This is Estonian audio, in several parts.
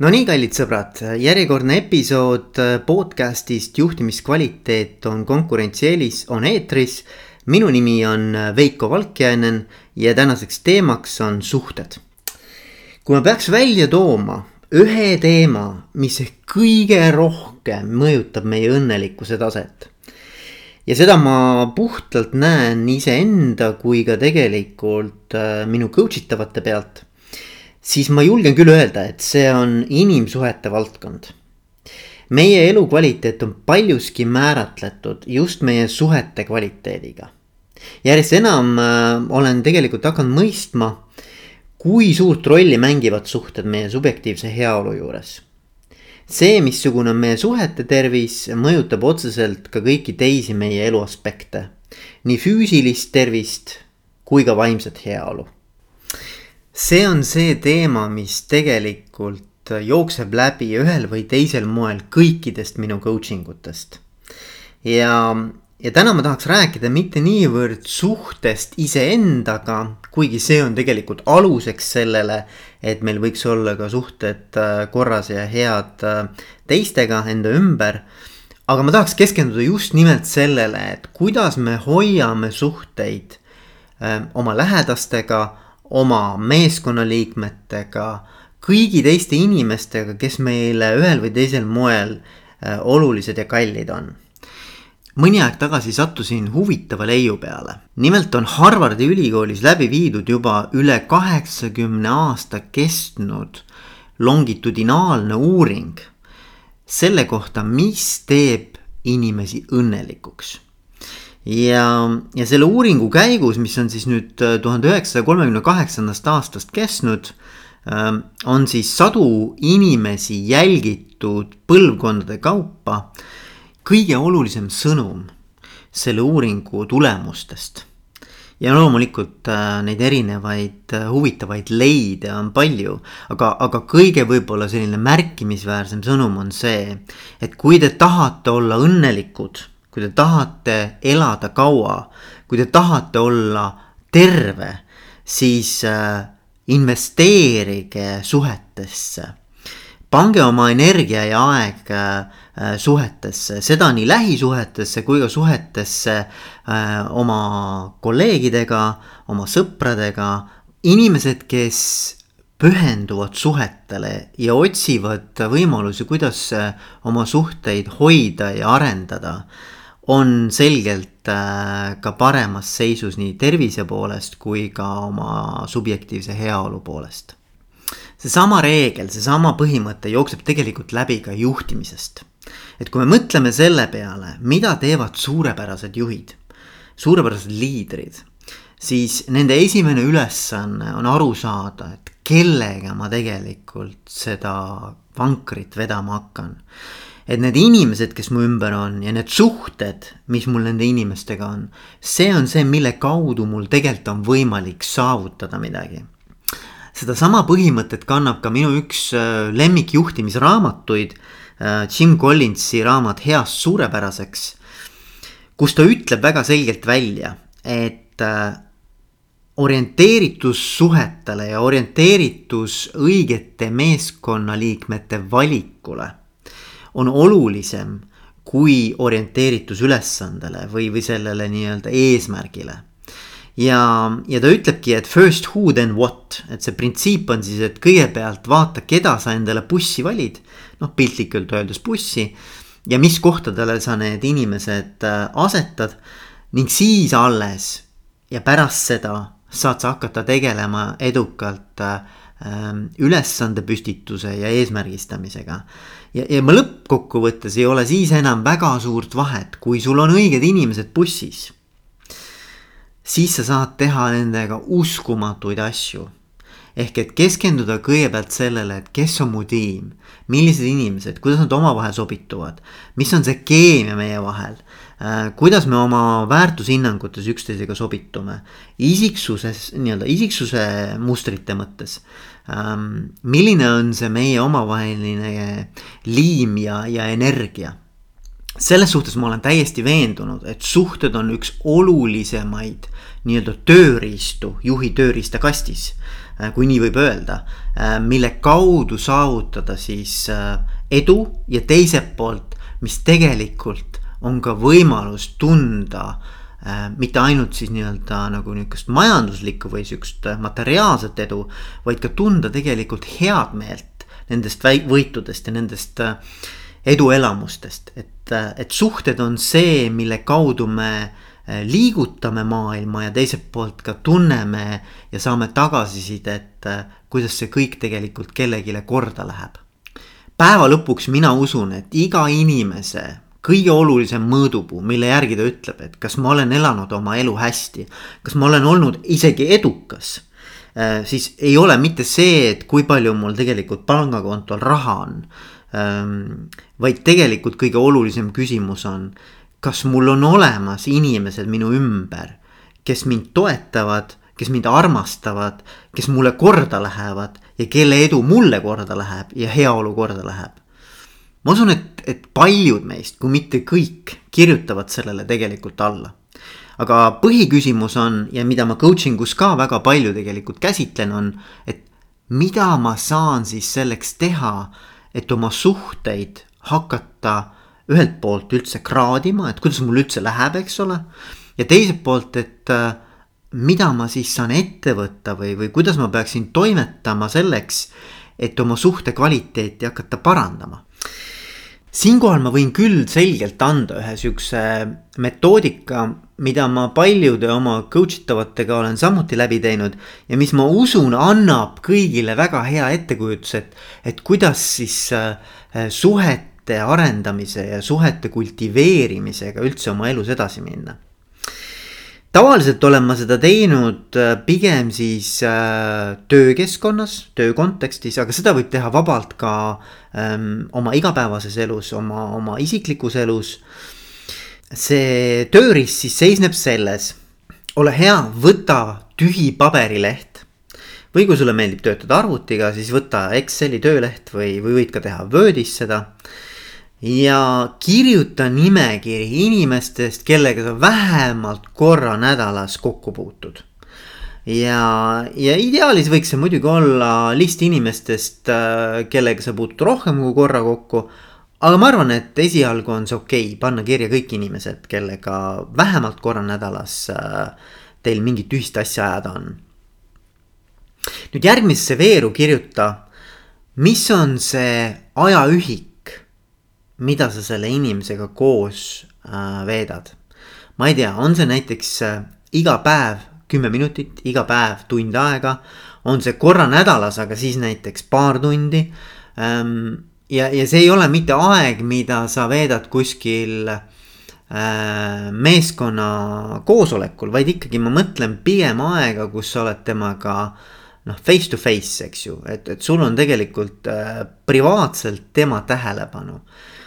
no nii, kallid sõbrad, järjekordne episood podcast'ist Juhtimiskvaliteet on konkurentsieelis on eetris. minu nimi on Veiko Valkjainen ja tänaseks teemaks on suhted. kui ma peaks välja tooma ühe teema, mis kõige rohkem mõjutab meie õnnelikkuse taset. ja seda ma puhtalt näen iseenda kui ka tegelikult äh, minu coach itavate pealt siis ma julgen küll öelda, et see on inimsuhete valdkond. meie elukvaliteet on paljuski määratletud just meie suhete kvaliteediga. järjest enam äh, olen tegelikult hakanud mõistma, kui suurt rolli mängivad suhted meie subjektiivse heaolu juures. see, missugune on meie suhete tervis, mõjutab otseselt ka kõiki teisi meie elu aspekte. nii füüsilist tervist kui ka vaimset heaolu see on see teema, mis tegelikult jookseb läbi ühel või teisel moel kõikidest minu coaching utest. ja, ja täna ma tahaks rääkida mitte niivõrd suhtest iseendaga, kuigi see on tegelikult aluseks sellele, et meil võiks olla ka suhted äh, korras ja head äh, teistega enda ümber. aga ma tahaks keskenduda just nimelt sellele, et kuidas me hoiame suhteid äh, oma lähedastega oma meeskonnaliikmetega, kõigi teiste inimestega, kes meile ühel või teisel moel äh, olulised ja kallid on. mõni aeg tagasi sattusin huvitava leiu peale. nimelt on Harvardi ülikoolis läbi viidud juba üle kaheksakümne aasta kestnud longitudinaalne uuring selle kohta, mis teeb inimesi õnnelikuks ja, ja selle uuringu käigus, mis on siis nüüd äh, tuhande üheksasaja kolmekümne kaheksandast aastast kestnud, ähm, on siis sadu inimesi jälgitud põlvkondade kaupa. kõige olulisem sõnum selle uuringu tulemustest ja loomulikult äh, neid erinevaid äh, huvitavaid leide on palju, aga, aga kõige võib-olla selline märkimisväärsem sõnum on see, et kui te tahate olla õnnelikud kui te tahate elada kaua, kui te tahate olla terve, siis äh, investeerige suhetesse. pange oma energia ja aeg äh, suhetesse, seda nii lähisuhetesse kui ka suhetesse äh, oma kolleegidega, oma sõpradega. inimesed, kes pühenduvad suhetele ja otsivad võimalusi, kuidas oma suhteid hoida ja arendada on selgelt äh, ka paremas seisus nii tervise poolest kui ka oma subjektiivse heaolu poolest. seesama reegel, seesama põhimõte jookseb tegelikult läbi ka juhtimisest. et kui me mõtleme selle peale, mida teevad suurepärased juhid, suurepärased liidrid, siis nende esimene ülesanne on aru saada, et kellega ma tegelikult seda vankrit vedama hakkan et need inimesed, kes mu ümber on ja need suhted, mis mul nende inimestega on, see on see, mille kaudu mul tegelikult on võimalik saavutada midagi. sedasama põhimõtet kannab ka minu üks äh, lemmikjuhtimisraamatuid, äh, Jim Collinsi raamat Heast suurepäraseks, kus ta ütleb väga selgelt välja, et äh, orienteeritus suhetele ja orienteeritus õigete meeskonnaliikmete valikule on olulisem kui orienteeritus ülesandele või, või sellele nii-öelda eesmärgile. ja, ja ta ütlebki, et first who then what, et see printsiip on siis, et kõigepealt vaata, keda sa endale bussi valid. noh, piltlikult öeldes bussi ja mis kohtadele sa need inimesed äh, asetad ning siis alles ja pärast seda saad sa hakata tegelema edukalt äh, ülesandepüstituse ja eesmärgistamisega. Ja, ja ma lõppkokkuvõttes ei ole siis enam väga suurt vahet, kui sul on õiged inimesed bussis. siis sa saad teha nendega uskumatuid asju. ehk et keskenduda kõigepealt sellele, et kes on mu tiim, millised inimesed, kuidas nad omavahel sobituvad, mis on see keemia meie vahel Äh, kuidas me oma väärtushinnangutes üksteisega sobitume, isiksuses, nii-öelda isiksuse mustrite mõttes. Ähm, milline on see meie omavaheline liim ja, ja energia selles suhtes ma olen täiesti veendunud, et suhted on üks olulisemaid nii-öelda tööriistu juhi tööriistakastis. kui nii võib öelda, mille kaudu saavutada siis edu ja teiselt poolt, mis tegelikult on ka võimalus tunda äh, mitte ainult siis nii-öelda nagu niisugust majanduslikku või sihukest materiaalset edu, vaid ka tunda tegelikult head meelt nendest võitudest ja nendest äh, eduelamustest, et, äh, et suhted on see, mille kaudu me äh, liigutame maailma ja teiselt poolt ka tunneme ja saame tagasisidet, äh, kuidas see kõik tegelikult kellelegi korda läheb. päeva lõpuks mina usun, et iga inimese kõige olulisem mõõdupuu, mille järgi ta ütleb, et kas ma olen elanud oma elu hästi, kas ma olen olnud isegi edukas siis ei ole mitte see, et kui palju mul tegelikult pangakontol raha on Ehm, vaid tegelikult kõige olulisem küsimus on, kas mul on olemas inimesed minu ümber, kes mind toetavad, kes mind armastavad, kes mulle korda lähevad ja kelle edu mulle korda läheb ja heaolu korda läheb. Ma usun, et, et paljud meist, kui mitte kõik, kirjutavad sellele tegelikult alla. aga põhiküsimus on ja mida ma coaching us ka väga palju tegelikult käsitlen, on, et mida ma saan siis selleks teha et oma suhteid hakata ühelt poolt üldse kraadima, et kuidas mul üldse läheb, eks ole. ja teiselt poolt, et äh, mida ma siis saan ette võtta või, või kuidas ma peaksin toimetama selleks, et oma suhte kvaliteeti hakata parandama. siinkohal ma võin küll selgelt anda ühe sihukese metoodika mida ma paljude oma coach itavatega olen samuti läbi teinud ja mis ma usun, annab kõigile väga hea ettekujutuse, et, et kuidas siis äh, suhete arendamise ja suhete kultiveerimisega üldse oma elus edasi minna. Tavaliselt olen ma seda teinud äh, pigem siis äh, töökeskkonnas, töö kontekstis, aga seda võib teha vabalt ka ähm, oma igapäevases elus, oma, oma isiklikus elus see tööriist siis seisneb selles, ole hea, võta tühi paberileht. või kui sulle meeldib töötada arvutiga, siis võta Exceli tööleht või, või võid ka teha Wordis seda. Ja kirjuta nimekiri inimestest, kellega sa vähemalt korra nädalas kokku puutud ja, ja ideaalis võiks see muidugi olla list inimestest, äh, kellega sa puutud rohkem kui korra kokku aga ma arvan, et esialgu on see okei okay, panna kirja kõik inimesed, kellega vähemalt korra nädalas äh, teil mingit ühist asja ajada on. nüüd järgmisse veeru kirjuta, mis on see ajaühik, mida sa selle inimesega koos äh, veedad. ma ei tea, on see näiteks äh, iga päev kümme minutit, iga päev tund aega, on see korra nädalas, aga siis näiteks paar tundi. Ähm, ja, ja see ei ole mitte aeg, mida sa veedad kuskil äh, meeskonna koosolekul, vaid ikkagi ma mõtlen pigem aega, kus sa oled temaga noh, face to face, eks ju, et, et sul on tegelikult äh, privaatselt tema tähelepanu. ähm,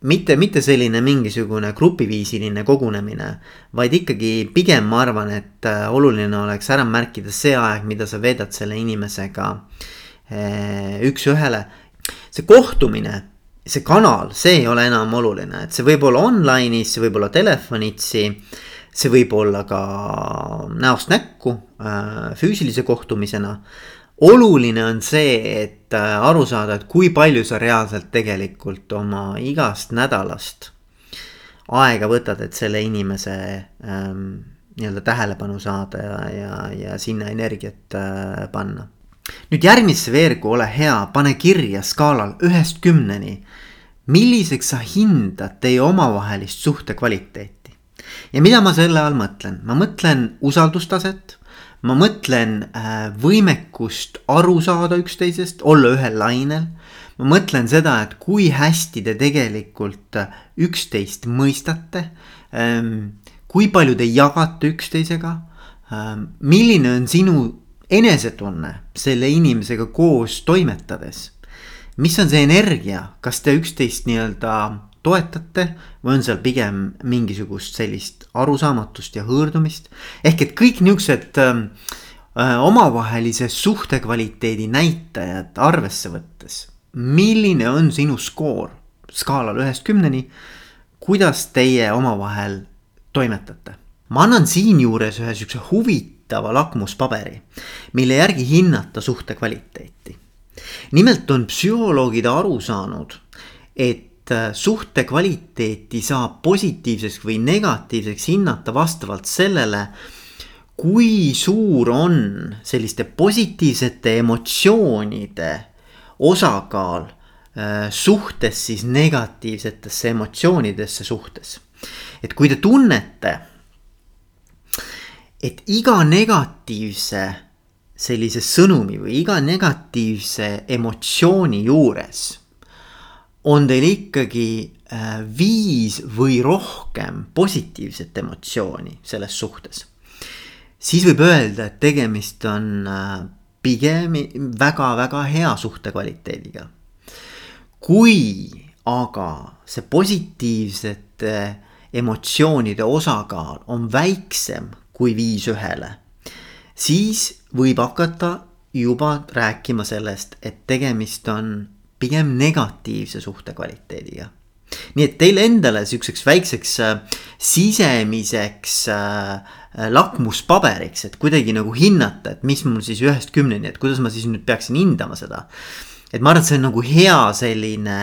mitte, mitte selline mingisugune grupiviisiline kogunemine, vaid ikkagi pigem ma arvan, et äh, oluline oleks ära märkida see aeg, mida sa veedad selle inimesega äh, üks-ühele see kohtumine, see kanal, see ei ole enam oluline, et see võib olla online'is, see võib olla telefonitsi. see võib olla ka näost näkku äh, füüsilise kohtumisena. Oluline on see, et äh, aru saada, et kui palju sa reaalselt tegelikult oma igast nädalast aega võtad, et selle inimese ähm, nii-öelda tähelepanu saada ja, ja, ja sinna energiat äh, panna nüüd järgmisse veergu ole hea, pane kirja skaalal ühest kümneni. milliseks sa hindad teie omavahelist suhte kvaliteeti? ja mida ma selle all mõtlen, ma mõtlen usaldustaset. Ma mõtlen äh, võimekust aru saada üksteisest, olla ühel lainel. ma mõtlen seda, et kui hästi te tegelikult äh, üksteist mõistate ähm,. kui palju te jagate üksteisega ähm,. milline on sinu enesetunne selle inimesega koos toimetades. mis on see energia, kas te üksteist nii-öelda toetate või on seal pigem mingisugust sellist arusaamatust ja hõõrdumist. ehk et kõik niuksed ähm, äh, omavahelise suhte kvaliteedi näitajad arvesse võttes. milline on sinu skoor skaalal ühest kümneni? kuidas teie omavahel toimetate? ma annan siinjuures ühe siukse huvitava lakmuspaberi, mille järgi hinnata suhte kvaliteeti. nimelt on psühholoogid aru saanud, et äh, suhte kvaliteeti saab positiivseks või negatiivseks hinnata vastavalt sellele, kui suur on selliste positiivsete emotsioonide osakaal äh, suhtes siis negatiivsetesse emotsioonidesse suhtes. et kui te tunnete, et iga negatiivse sellise sõnumi või iga negatiivse emotsiooni juures on teil ikkagi äh, viis või rohkem positiivset emotsiooni selles suhtes siis võib öelda, et tegemist on äh, pigem väga-väga hea suhte kvaliteediga. kui aga see positiivsete emotsioonide osakaal on väiksem kui viis ühele, siis võib hakata juba rääkima sellest, et tegemist on pigem negatiivse suhte kvaliteediga nii et teile endale sihukeseks väikseks äh, sisemiseks äh, lakmuspaberiks, et kuidagi nagu hinnata, et mis mul siis ühest kümneni, et kuidas ma siis nüüd peaksin hindama seda. et ma arvan, et see on nagu hea selline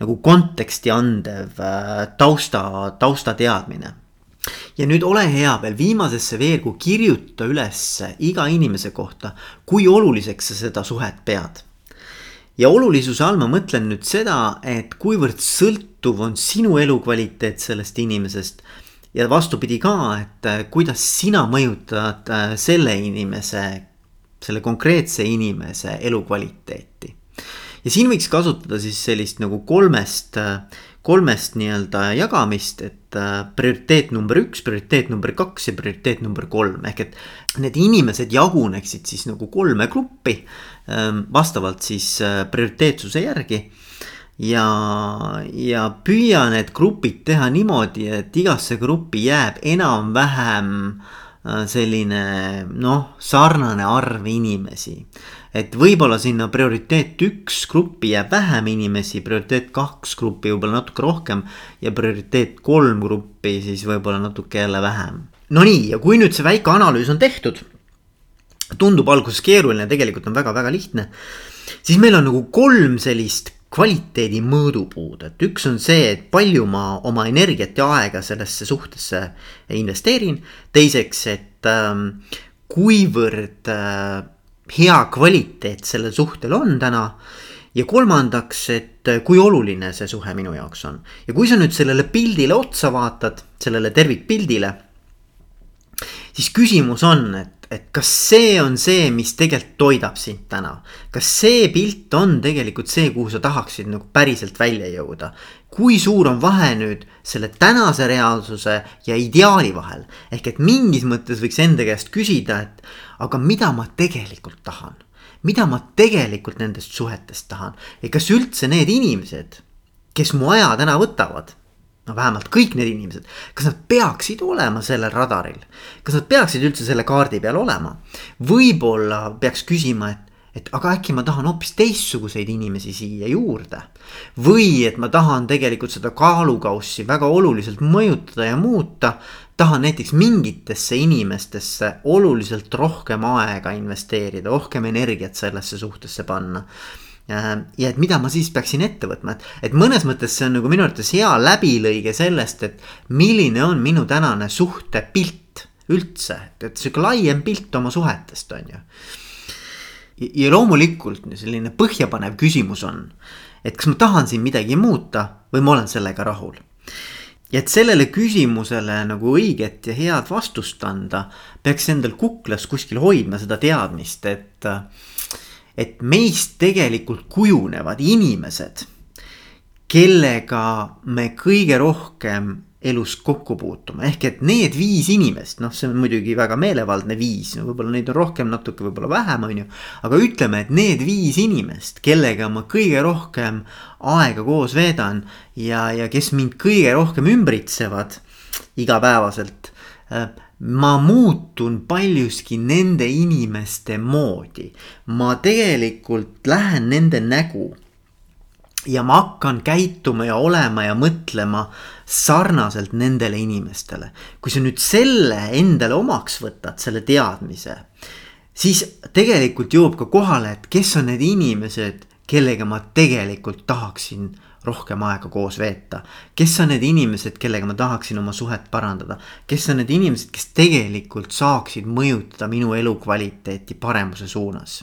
nagu konteksti andev äh, tausta, taustateadmine. Ja nüüd ole hea veel viimasesse veergu kirjuta üles iga inimese kohta, kui oluliseks sa seda suhet pead ja olulisuse all ma mõtlen nüüd seda, et kuivõrd sõltuv on sinu elukvaliteet sellest inimesest. ja vastupidi ka, et äh, kuidas sina mõjutad äh, selle inimese, selle konkreetse inimese elukvaliteeti. ja siin võiks kasutada siis sellist nagu kolmest, äh, kolmest nii-öelda jagamist, et prioriteet number üks, prioriteet number kaks ja prioriteet number kolm ehk et need inimesed jaguneksid siis nagu kolme gruppi ähm, vastavalt siis äh, prioriteetsuse järgi. ja, ja püüa need grupid teha niimoodi, et igasse gruppi jääb enam-vähem äh, selline noh, sarnane arv inimesi. Et võib-olla sinna prioriteet üks gruppi jääb vähem inimesi, prioriteet kaks gruppi võib-olla natuke rohkem ja prioriteet kolm gruppi siis võib-olla natuke jälle vähem Nonii, ja kui nüüd see väike analüüs on tehtud, tundub alguses keeruline, tegelikult on väga-väga lihtne. siis meil on nagu kolm sellist kvaliteedi mõõdupuud, et üks on see, et palju ma oma energiat ja aega sellesse suhtesse investeerin. teiseks, et ähm, kuivõrd äh, hea kvaliteet sellel suhtel on täna ja kolmandaks, et äh, kui oluline see suhe minu jaoks on. ja kui sa nüüd sellele pildile otsa vaatad, sellele tervikpildile siis küsimus on, et, et kas see on see, mis tegelikult toidab sind täna. kas see pilt on tegelikult see, kuhu sa tahaksid nagu päriselt välja jõuda? kui suur on vahe nüüd selle tänase reaalsuse ja ideaali vahel? ehk et mingis mõttes võiks enda käest küsida, et aga mida ma tegelikult tahan? mida ma tegelikult nendest suhetest tahan ja kas üldse need inimesed, kes mu aja täna võtavad no vähemalt kõik need inimesed, kas nad peaksid olema sellel radaril, kas nad peaksid üldse selle kaardi peal olema? võib-olla peaks küsima, et, et aga äkki ma tahan hoopis teistsuguseid inimesi siia juurde. või et ma tahan tegelikult seda kaalukaussi väga oluliselt mõjutada ja muuta. tahan näiteks mingitesse inimestesse oluliselt rohkem aega investeerida, rohkem energiat sellesse suhtesse panna Äh, ja et mida ma siis peaksin ette võtma, et, et mõnes mõttes see on nagu minu arvates hea läbilõige sellest, et milline on minu tänane suhtepilt üldse, et sihuke laiem pilt oma suhetest on ju. Ja loomulikult selline põhjapanev küsimus on, et kas ma tahan siin midagi muuta või ma olen sellega rahul. Ja et sellele küsimusele nagu õiget ja head vastust anda, peaks endal kuklas kuskil hoidma seda teadmist, et et meist tegelikult kujunevad inimesed, kellega me kõige rohkem elus kokku puutume, ehk et need viis inimest, noh, see on muidugi väga meelevaldne viis, võib-olla neid on rohkem natuke, võib-olla vähem, on ju. aga ütleme, et need viis inimest, kellega ma kõige rohkem aega koos veedan ja, ja kes mind kõige rohkem ümbritsevad igapäevaselt ma muutun paljuski nende inimeste moodi. ma tegelikult lähen nende nägu. Ja ma hakkan käituma ja olema ja mõtlema sarnaselt nendele inimestele. kui sa nüüd selle endale omaks võtad, selle teadmise, siis tegelikult jõuab ka kohale, et kes on need inimesed, kellega ma tegelikult tahaksin rohkem aega koos veeta. kes on need inimesed, kellega ma tahaksin oma suhet parandada, kes on need inimesed, kes tegelikult saaksid mõjutada minu elukvaliteeti paremuse suunas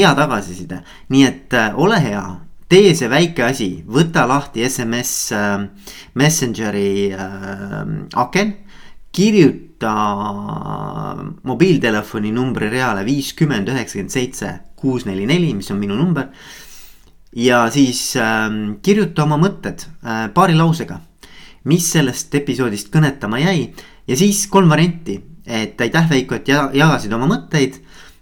hea tagasiside, nii et äh, ole hea, tee see väike asi, võta lahti SMS äh, Messengeri äh, aken. kirjuta mobiiltelefoni numbri reale viiskümmend üheksakümmend seitse kuus neli neli, mis on minu number. ja siis äh, kirjuta oma mõtted paari lausega, mis sellest episoodist kõnetama jäi? Ja siis kolm varianti, et aitäh Veiko, et jagasid oma mõtteid